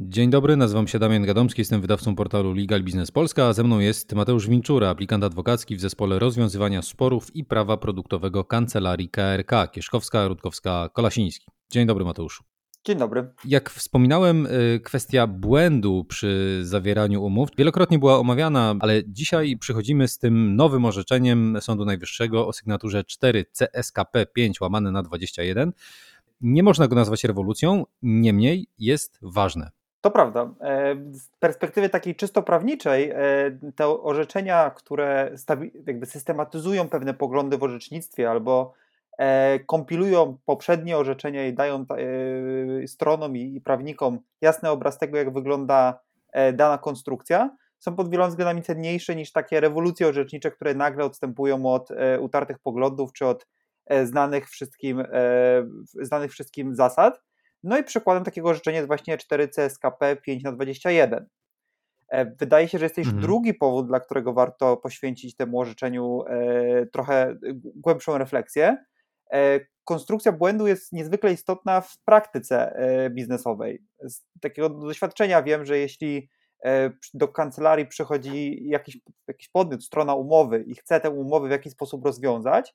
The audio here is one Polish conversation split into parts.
Dzień dobry, nazywam się Damian Gadomski, jestem wydawcą portalu Legal Business Polska, a ze mną jest Mateusz Winczura, aplikant adwokacki w zespole rozwiązywania sporów i prawa produktowego Kancelarii KRK, Kieszkowska, Rutkowska, Kolasiński. Dzień dobry Mateuszu. Dzień dobry. Jak wspominałem, y, kwestia błędu przy zawieraniu umów wielokrotnie była omawiana, ale dzisiaj przychodzimy z tym nowym orzeczeniem Sądu Najwyższego o sygnaturze 4 CSKP 5 łamane na 21. Nie można go nazwać rewolucją, niemniej jest ważne. To prawda. E, z perspektywy takiej czysto prawniczej, e, te orzeczenia, które jakby systematyzują pewne poglądy w orzecznictwie albo e, kompilują poprzednie orzeczenia i dają stronom i prawnikom jasny obraz tego, jak wygląda dana konstrukcja, są pod wieloma względami cenniejsze niż takie rewolucje orzecznicze, które nagle odstępują od utartych poglądów czy od znanych wszystkim, znanych wszystkim zasad. No i przykładem takiego orzeczenia jest właśnie 4 CSKP 5 na 21. E, wydaje się, że jest też mhm. drugi powód, dla którego warto poświęcić temu orzeczeniu e, trochę głębszą refleksję. E, konstrukcja błędu jest niezwykle istotna w praktyce biznesowej. Z takiego doświadczenia wiem, że jeśli do kancelarii przychodzi jakiś, jakiś podmiot, strona umowy i chce tę umowę w jakiś sposób rozwiązać,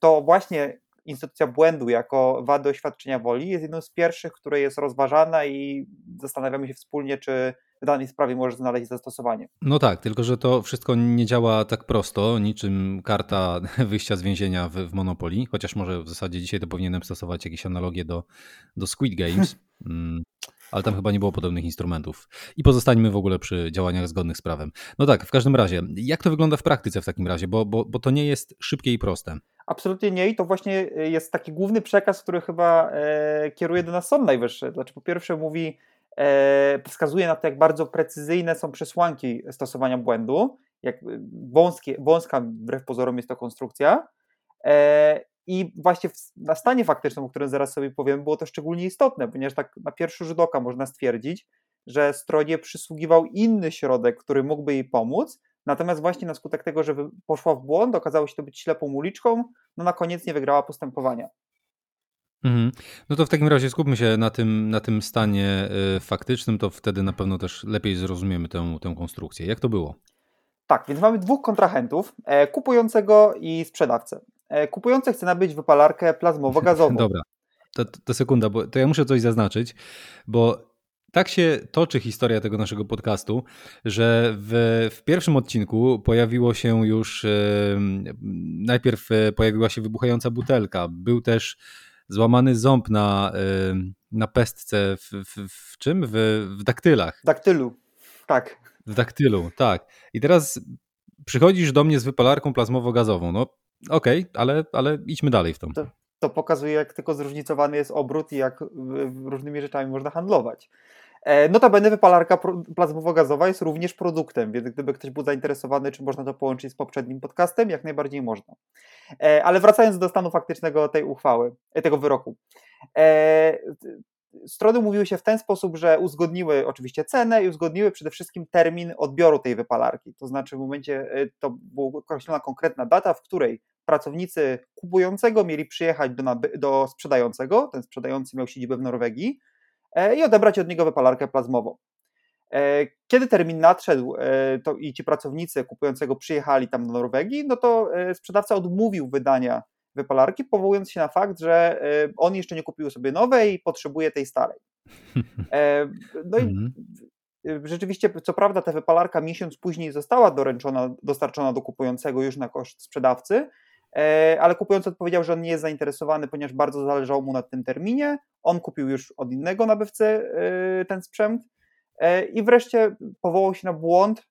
to właśnie instytucja błędu jako wady oświadczenia woli jest jedną z pierwszych, które jest rozważana i zastanawiamy się wspólnie, czy w danej sprawie może znaleźć zastosowanie. No tak, tylko że to wszystko nie działa tak prosto, niczym karta wyjścia z więzienia w, w Monopoly, chociaż może w zasadzie dzisiaj to powinienem stosować jakieś analogie do, do Squid Games. Ale tam chyba nie było podobnych instrumentów. I pozostańmy w ogóle przy działaniach zgodnych z prawem. No tak, w każdym razie, jak to wygląda w praktyce w takim razie, bo, bo, bo to nie jest szybkie i proste. Absolutnie nie i to właśnie e, jest taki główny przekaz, który chyba e, kieruje do nas Sąd Najwyższy. Znaczy po pierwsze mówi, e, wskazuje na to, jak bardzo precyzyjne są przesłanki stosowania błędu, jak wąskie, wąska wbrew pozorom jest to konstrukcja e, i właśnie w, na stanie faktycznym, o którym zaraz sobie powiem, było to szczególnie istotne, ponieważ tak na pierwszy rzut oka można stwierdzić, że stronie przysługiwał inny środek, który mógłby jej pomóc, Natomiast właśnie na skutek tego, że poszła w błąd, okazało się to być ślepą uliczką, no na koniec nie wygrała postępowania. Mhm. No to w takim razie skupmy się na tym, na tym stanie y, faktycznym, to wtedy na pewno też lepiej zrozumiemy tę, tę konstrukcję. Jak to było? Tak, więc mamy dwóch kontrahentów, e, kupującego i sprzedawcę. E, kupujący chce nabyć wypalarkę plazmowo-gazową. Dobra, to, to sekunda, bo to ja muszę coś zaznaczyć, bo tak się toczy historia tego naszego podcastu, że w, w pierwszym odcinku pojawiło się już, e, najpierw e, pojawiła się wybuchająca butelka, był też złamany ząb na, e, na pestce w, w, w czym? W, w daktylach. W daktylu, tak. W daktylu, tak. I teraz przychodzisz do mnie z wypalarką plazmowo-gazową. No okej, okay, ale, ale idźmy dalej w tą. To, to pokazuje, jak tylko zróżnicowany jest obrót i jak różnymi rzeczami można handlować. E, notabene wypalarka plazmowo-gazowa jest również produktem, więc gdyby ktoś był zainteresowany, czy można to połączyć z poprzednim podcastem, jak najbardziej można. E, ale wracając do stanu faktycznego tej uchwały, e, tego wyroku. Strony mówiły się w ten sposób, że uzgodniły oczywiście cenę i uzgodniły przede wszystkim termin odbioru tej wypalarki. To znaczy w momencie, to była określona konkretna data, w której pracownicy kupującego mieli przyjechać do, do sprzedającego, ten sprzedający miał siedzibę w Norwegii, E, i odebrać od niego wypalarkę plazmową. E, kiedy termin nadszedł e, to i ci pracownicy kupującego przyjechali tam do Norwegii, no to sprzedawca odmówił wydania wypalarki, powołując się na fakt, że on jeszcze nie kupił sobie nowej i potrzebuje tej starej. No i mhm. rzeczywiście, co prawda, ta wypalarka miesiąc później została doręczona, dostarczona do kupującego już na koszt sprzedawcy, ale kupujący odpowiedział, że on nie jest zainteresowany, ponieważ bardzo zależało mu na tym terminie. On kupił już od innego nabywcy e, ten sprzęt e, i wreszcie powołał się na błąd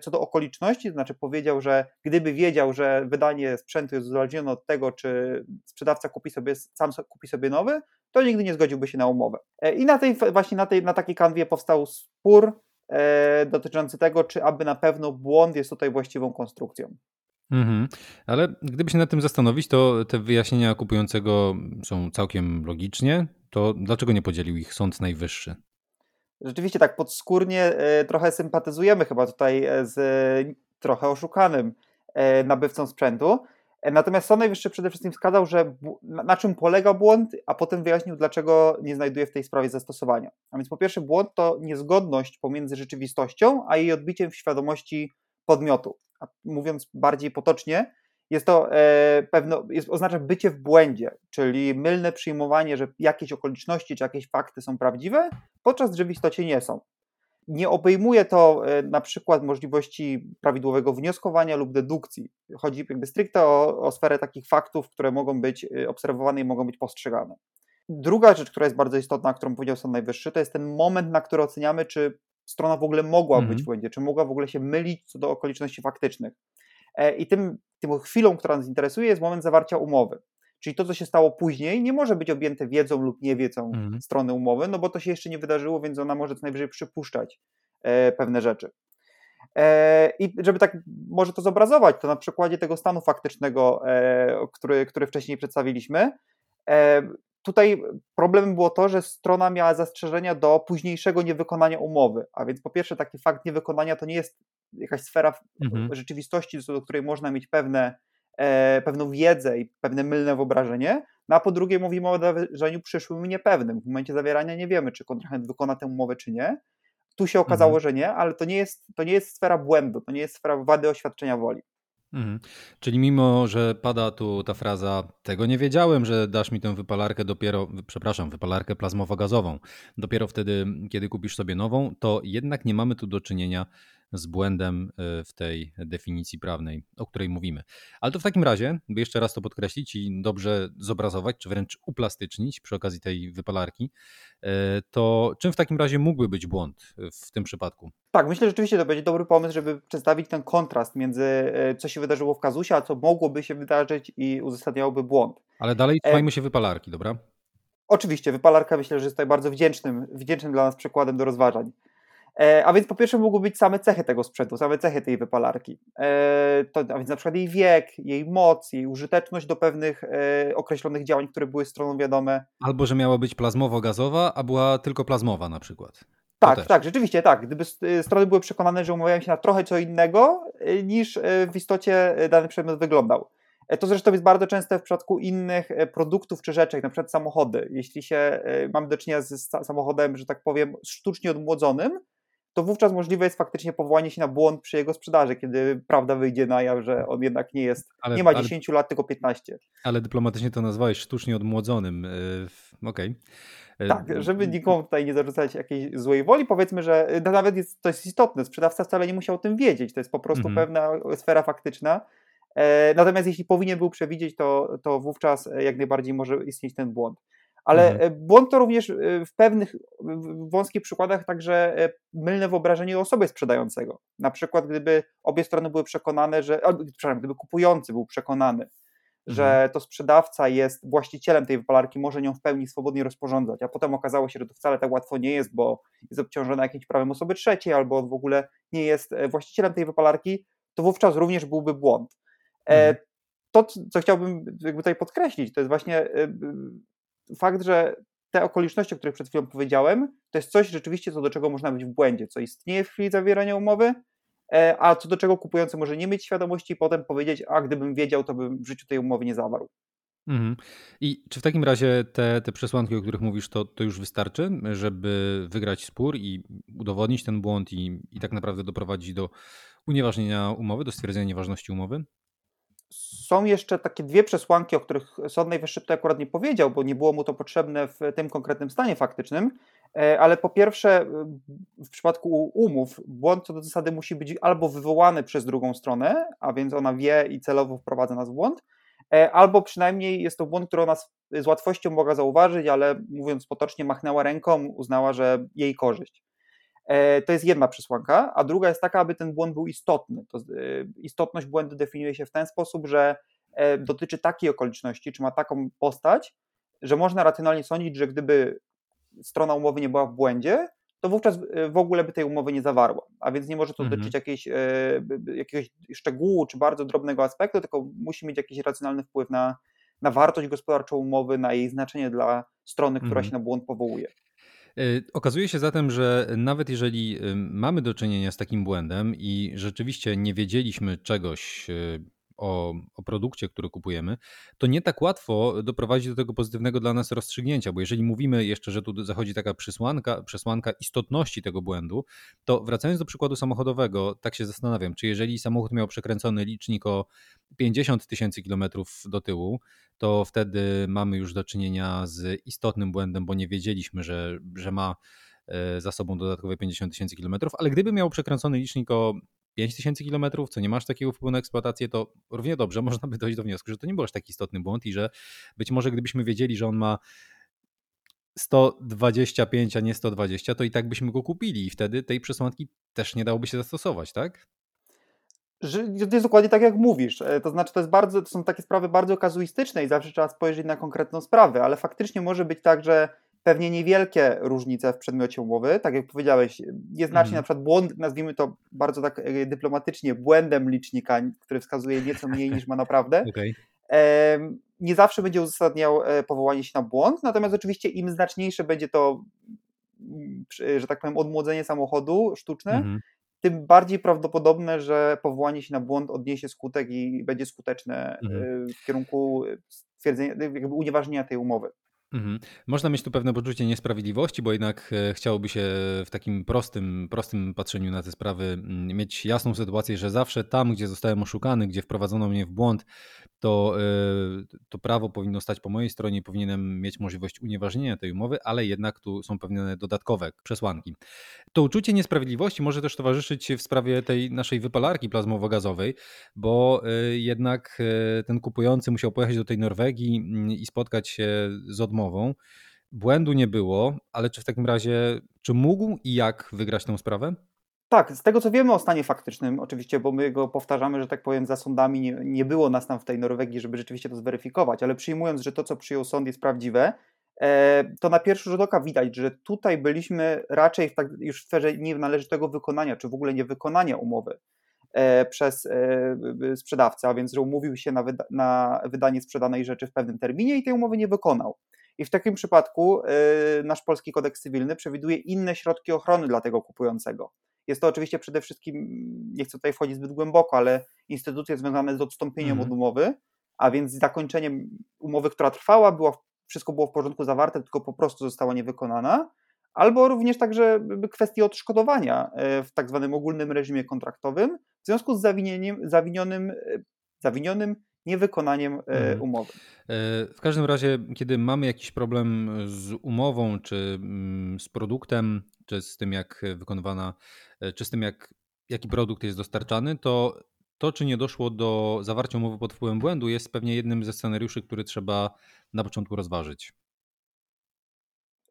co do okoliczności, to znaczy powiedział, że gdyby wiedział, że wydanie sprzętu jest uzależnione od tego, czy sprzedawca kupi sobie, sam kupi sobie nowy, to nigdy nie zgodziłby się na umowę. I na tej, właśnie na, tej, na takiej kanwie powstał spór dotyczący tego, czy aby na pewno błąd jest tutaj właściwą konstrukcją. Mhm. Ale gdyby się nad tym zastanowić, to te wyjaśnienia kupującego są całkiem logicznie. To dlaczego nie podzielił ich Sąd Najwyższy? Rzeczywiście tak podskórnie e, trochę sympatyzujemy chyba tutaj e, z trochę oszukanym e, nabywcą sprzętu. E, natomiast Sąd Najwyższy przede wszystkim wskazał, że na czym polega błąd, a potem wyjaśnił, dlaczego nie znajduje w tej sprawie zastosowania. A więc po pierwsze, błąd to niezgodność pomiędzy rzeczywistością, a jej odbiciem w świadomości podmiotu. A mówiąc bardziej potocznie, jest to e, pewno, jest, oznacza bycie w błędzie, czyli mylne przyjmowanie, że jakieś okoliczności czy jakieś fakty są prawdziwe, podczas gdy w istocie nie są. Nie obejmuje to e, na przykład możliwości prawidłowego wnioskowania lub dedukcji. Chodzi jakby stricte o, o sferę takich faktów, które mogą być e, obserwowane i mogą być postrzegane. Druga rzecz, która jest bardzo istotna, którą powiedział Sąd Najwyższy, to jest ten moment, na który oceniamy, czy strona w ogóle mogła być w mhm. błędzie, czy mogła w ogóle się mylić co do okoliczności faktycznych. E, I tym, tym chwilą, która nas interesuje, jest moment zawarcia umowy. Czyli to, co się stało później, nie może być objęte wiedzą lub niewiedzą mhm. strony umowy, no bo to się jeszcze nie wydarzyło, więc ona może co najwyżej przypuszczać e, pewne rzeczy. E, I żeby tak może to zobrazować, to na przykładzie tego stanu faktycznego, który, który wcześniej przedstawiliśmy, tutaj problemem było to, że strona miała zastrzeżenia do późniejszego niewykonania umowy. A więc po pierwsze, taki fakt niewykonania to nie jest jakaś sfera mhm. rzeczywistości, do której można mieć pewne e, pewną wiedzę i pewne mylne wyobrażenie, no a po drugie mówimy o wydarzeniu przyszłym i niepewnym. W momencie zawierania nie wiemy, czy kontrahent wykona tę umowę, czy nie. Tu się okazało, mhm. że nie, ale to nie, jest, to nie jest sfera błędu, to nie jest sfera wady oświadczenia woli. Mhm. Czyli mimo, że pada tu ta fraza, tego nie wiedziałem, że dasz mi tę wypalarkę dopiero, przepraszam, wypalarkę plazmowo-gazową, dopiero wtedy, kiedy kupisz sobie nową, to jednak nie mamy tu do czynienia z błędem e, w tej definicji prawnej, o której mówimy. Ale to w takim razie, by jeszcze raz to podkreślić i dobrze zobrazować, czy wręcz uplastycznić przy okazji tej wypalarki, e, to czym w takim razie mógłby być błąd w tym przypadku? Tak, myślę, że rzeczywiście to będzie dobry pomysł, żeby przedstawić ten kontrast między e, co się wydarzyło w kazusie, a co mogłoby się wydarzyć i uzasadniałoby błąd. Ale dalej trzymajmy się wypalarki, dobra? Oczywiście, wypalarka myślę, że jest tutaj bardzo wdzięcznym, wdzięcznym dla nas przykładem do rozważań. E, a więc po pierwsze mogły być same cechy tego sprzętu, same cechy tej wypalarki. E, to, a więc na przykład jej wiek, jej moc, jej użyteczność do pewnych e, określonych działań, które były stroną wiadome. Albo, że miała być plazmowo-gazowa, a była tylko plazmowa na przykład. tak, tak, rzeczywiście tak. Gdyby strony były przekonane, że umawiają się na trochę co innego, niż w istocie dany przedmiot wyglądał. To zresztą jest bardzo częste w przypadku innych produktów czy rzeczy, na przykład samochody. Jeśli się mamy do czynienia z samochodem, że tak powiem, sztucznie odmłodzonym, to wówczas możliwe jest faktycznie powołanie się na błąd przy jego sprzedaży, kiedy prawda wyjdzie na jaw, że on jednak nie jest, ale, nie ma 10 ale, lat, tylko 15. Ale dyplomatycznie to nazwałeś sztucznie odmłodzonym. Yy, Okej. Okay. Tak, żeby nikomu tutaj nie zarzucać jakiejś złej woli, powiedzmy, że y, nawet jest, to jest istotne, sprzedawca wcale nie musiał o tym wiedzieć, to jest po prostu mhm. pewna sfera faktyczna. E, natomiast jeśli powinien był przewidzieć, to, to wówczas e, jak najbardziej może istnieć ten błąd. Ale mhm. E, błąd to również e, w pewnych wąskich przykładach także e, mylne wyobrażenie osoby sprzedającego. Na przykład, gdyby obie strony były przekonane, że, przepraszam, gdyby kupujący był przekonany, mhm. że to sprzedawca jest właścicielem tej wypalarki, może nią w pełni swobodnie rozporządzać, a potem okazało się, że to wcale tak łatwo nie jest, bo jest obciążona jakimś prawem osoby trzeciej, albo w ogóle nie jest właścicielem tej wypalarki, to wówczas również byłby błąd. Mhm. To, co chciałbym tutaj podkreślić, to jest właśnie fakt, że te okoliczności, o których przed chwilą powiedziałem, to jest coś rzeczywiście, co do czego można być w błędzie, co istnieje w chwili zawierania umowy, e, a co do czego kupujący może nie mieć świadomości i potem powiedzieć, a gdybym wiedział, to bym w życiu tej umowy nie zawarł. Mhm. I czy w takim razie te, te przesłanki, o których mówisz, to, to już wystarczy, żeby wygrać spór i udowodnić ten błąd i, i tak naprawdę doprowadzić do unieważnienia umowy, do stwierdzenia nieważności umowy? Są jeszcze takie dwie przesłanki, o których Sąd Najwyższy tutaj akurat nie powiedział, bo nie było mu to potrzebne w tym konkretnym stanie faktycznym, e, ale po pierwsze, w przypadku umów, błąd co do zasady musi być albo wywołany przez drugą stronę, a więc ona wie i celowo wprowadza nas w błąd, e, albo przynajmniej jest to błąd, który ona z łatwością mogła zauważyć, ale mówiąc potocznie, machnęła ręką, uznała, że jej korzyść. E, to jest jedna przesłanka, a druga jest taka, aby ten błąd był istotny. To, e, istotność błędu definiuje się w ten sposób, że e, dotyczy takiej okoliczności, czy ma taką postać, że można racjonalnie sądzić, że gdyby strona umowy nie była w błędzie, to wówczas w ogóle by tej umowy nie zawarła. A więc nie może to mhm. dotyczyć jakiejś, jakiegoś szczegółu czy bardzo drobnego aspektu, tylko musi mieć jakiś racjonalny wpływ na, na wartość gospodarczą umowy, na jej znaczenie dla strony, która mhm. się na błąd powołuje. E, okazuje się zatem, że nawet jeżeli mamy do czynienia z takim błędem i rzeczywiście nie wiedzieliśmy czegoś, e, o, o produkcie, który kupujemy, to nie tak łatwo doprowadzić do tego pozytywnego dla nas rozstrzygnięcia, bo jeżeli mówimy jeszcze, że tu zachodzi taka przesłanka, przesłanka istotności tego błędu, to wracając do przykładu samochodowego, tak się zastanawiam, czy jeżeli samochód miał przekręcony licznik o 50 tysięcy kilometrów do tyłu, to wtedy mamy już do czynienia z istotnym błędem, bo nie wiedzieliśmy, że, że ma e, za sobą dodatkowe 50 tysięcy kilometrów, ale gdyby miał przekręcony licznik o 5000 km, co nie masz takiego wpływu na eksploatację, to równie dobrze można by dojść do wniosku, że to nie był aż taki istotny błąd i że być może gdybyśmy wiedzieli, że on ma 125, a nie 120, to i tak byśmy go kupili i wtedy tej przesłanki też nie dałoby się zastosować, tak? Że jest dokładnie tak, jak mówisz. E, to znaczy, to, jest bardzo, to są takie sprawy bardzo kazuistyczne i zawsze trzeba spojrzeć na konkretną sprawę, ale faktycznie może być tak, że pewnie niewielkie różnice w przedmiocie umowy, tak jak powiedziałeś, nieznacznie mm. na przykład błąd, nazwijmy to bardzo tak e, dyplomatycznie, błędem licznika, który wskazuje nieco mniej niż ma naprawdę, okay. nie zawsze będzie uzasadniał e, powołanie się na błąd, natomiast oczywiście im znaczniejsze będzie to, że tak powiem, odmłodzenie samochodu sztuczne, mm -hmm. tym bardziej prawdopodobne, że powołanie się na błąd odniesie skutek i będzie skuteczne mm -hmm. w kierunku stwierdzenia, jakby unieważnienia tej umowy. Mhm. Można mieć tu pewne poczucie niesprawiedliwości, bo jednak e, chciałoby się w takim prostym, prostym patrzeniu na te sprawy mm, mieć jasną sytuację, że zawsze tam, gdzie zostałem oszukany, gdzie wprowadzono mnie w błąd, to, e, to prawo powinno stać po mojej stronie, powinienem mieć możliwość unieważnienia tej umowy, ale jednak tu są pewne dodatkowe przesłanki. To uczucie niesprawiedliwości może też towarzyszyć w sprawie tej naszej wypalarki plazmowo-gazowej, bo e, jednak ten kupujący musiał pojechać do tej Norwegii mm, i spotkać się z odmową. Błędu nie było, ale czy w takim razie, czy mógł i jak wygrać tę sprawę? Tak, z tego co wiemy o stanie faktycznym, oczywiście, bo my go powtarzamy, że tak powiem, za sądami nie, nie było nas tam w tej Norwegii, żeby rzeczywiście to zweryfikować, ale przyjmując, że to, co przyjął sąd, jest prawdziwe, e, to na pierwszy rzut oka widać, że tutaj byliśmy raczej w tak, już w sferze nienależytego wykonania, czy w ogóle niewykonania umowy e, przez e, sprzedawcę, a więc że umówił się na, wyda na wydanie sprzedanej rzeczy w pewnym terminie i tej umowy nie wykonał. I w takim przypadku nasz polski kodeks cywilny przewiduje inne środki ochrony dla tego kupującego. Jest to oczywiście przede wszystkim, nie chcę tutaj wchodzić zbyt głęboko, ale instytucje związane z odstąpieniem mm. od umowy, a więc zakończeniem umowy, która trwała, było, wszystko było w porządku zawarte, tylko po prostu została niewykonana, albo również także kwestie odszkodowania e, w tak zwanym ogólnym reżimie kontraktowym w związku z zawinieniem, zawinionym, e, zawinionym niewykonaniem e, mhm. umowy. W każdym razie, kiedy mamy jakiś problem z umową czy mm, z produktem, czy z tym, jak wykonywana, e, czy z tym, jak, jaki produkt jest dostarczany, to to, czy nie doszło do zawarcia umowy pod wpływem błędu, jest pewnie jednym ze scenariuszy, który trzeba na początku rozważyć.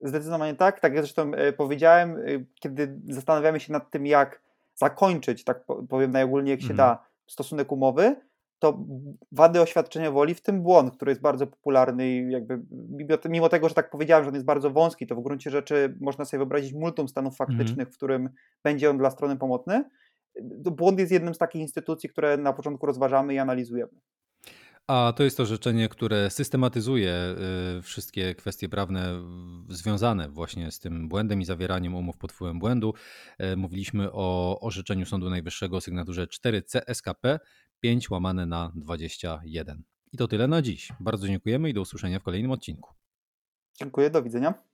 Zdecydowanie tak. Tak jak zresztą e, powiedziałem, e, kiedy zastanawiamy się nad tym, jak zakończyć, tak powiem najogólniej jak się mhm. da, stosunek umowy, to wady oświadczenia woli, w tym błąd, który jest bardzo popularny i jakby mimo tego, że tak powiedziałem, że on jest bardzo wąski, to w gruncie rzeczy można sobie wyobrazić multum stanów mhm. faktycznych, mm. w którym będzie on dla strony pomocny. Błąd jest jednym z takich instytucji, które na początku rozważamy i analizujemy. A to jest to życzenie, które systematyzuje y, wszystkie kwestie prawne związane właśnie z tym błędem i zawieraniem umów pod wpływem błędu. Y, mówiliśmy o orzeczeniu Sądu Najwyższego o sygnaturze 4 CSKP 5 łamane na 21. I to tyle na dziś. Bardzo dziękujemy i do usłyszenia w kolejnym odcinku. Dziękuję, do widzenia.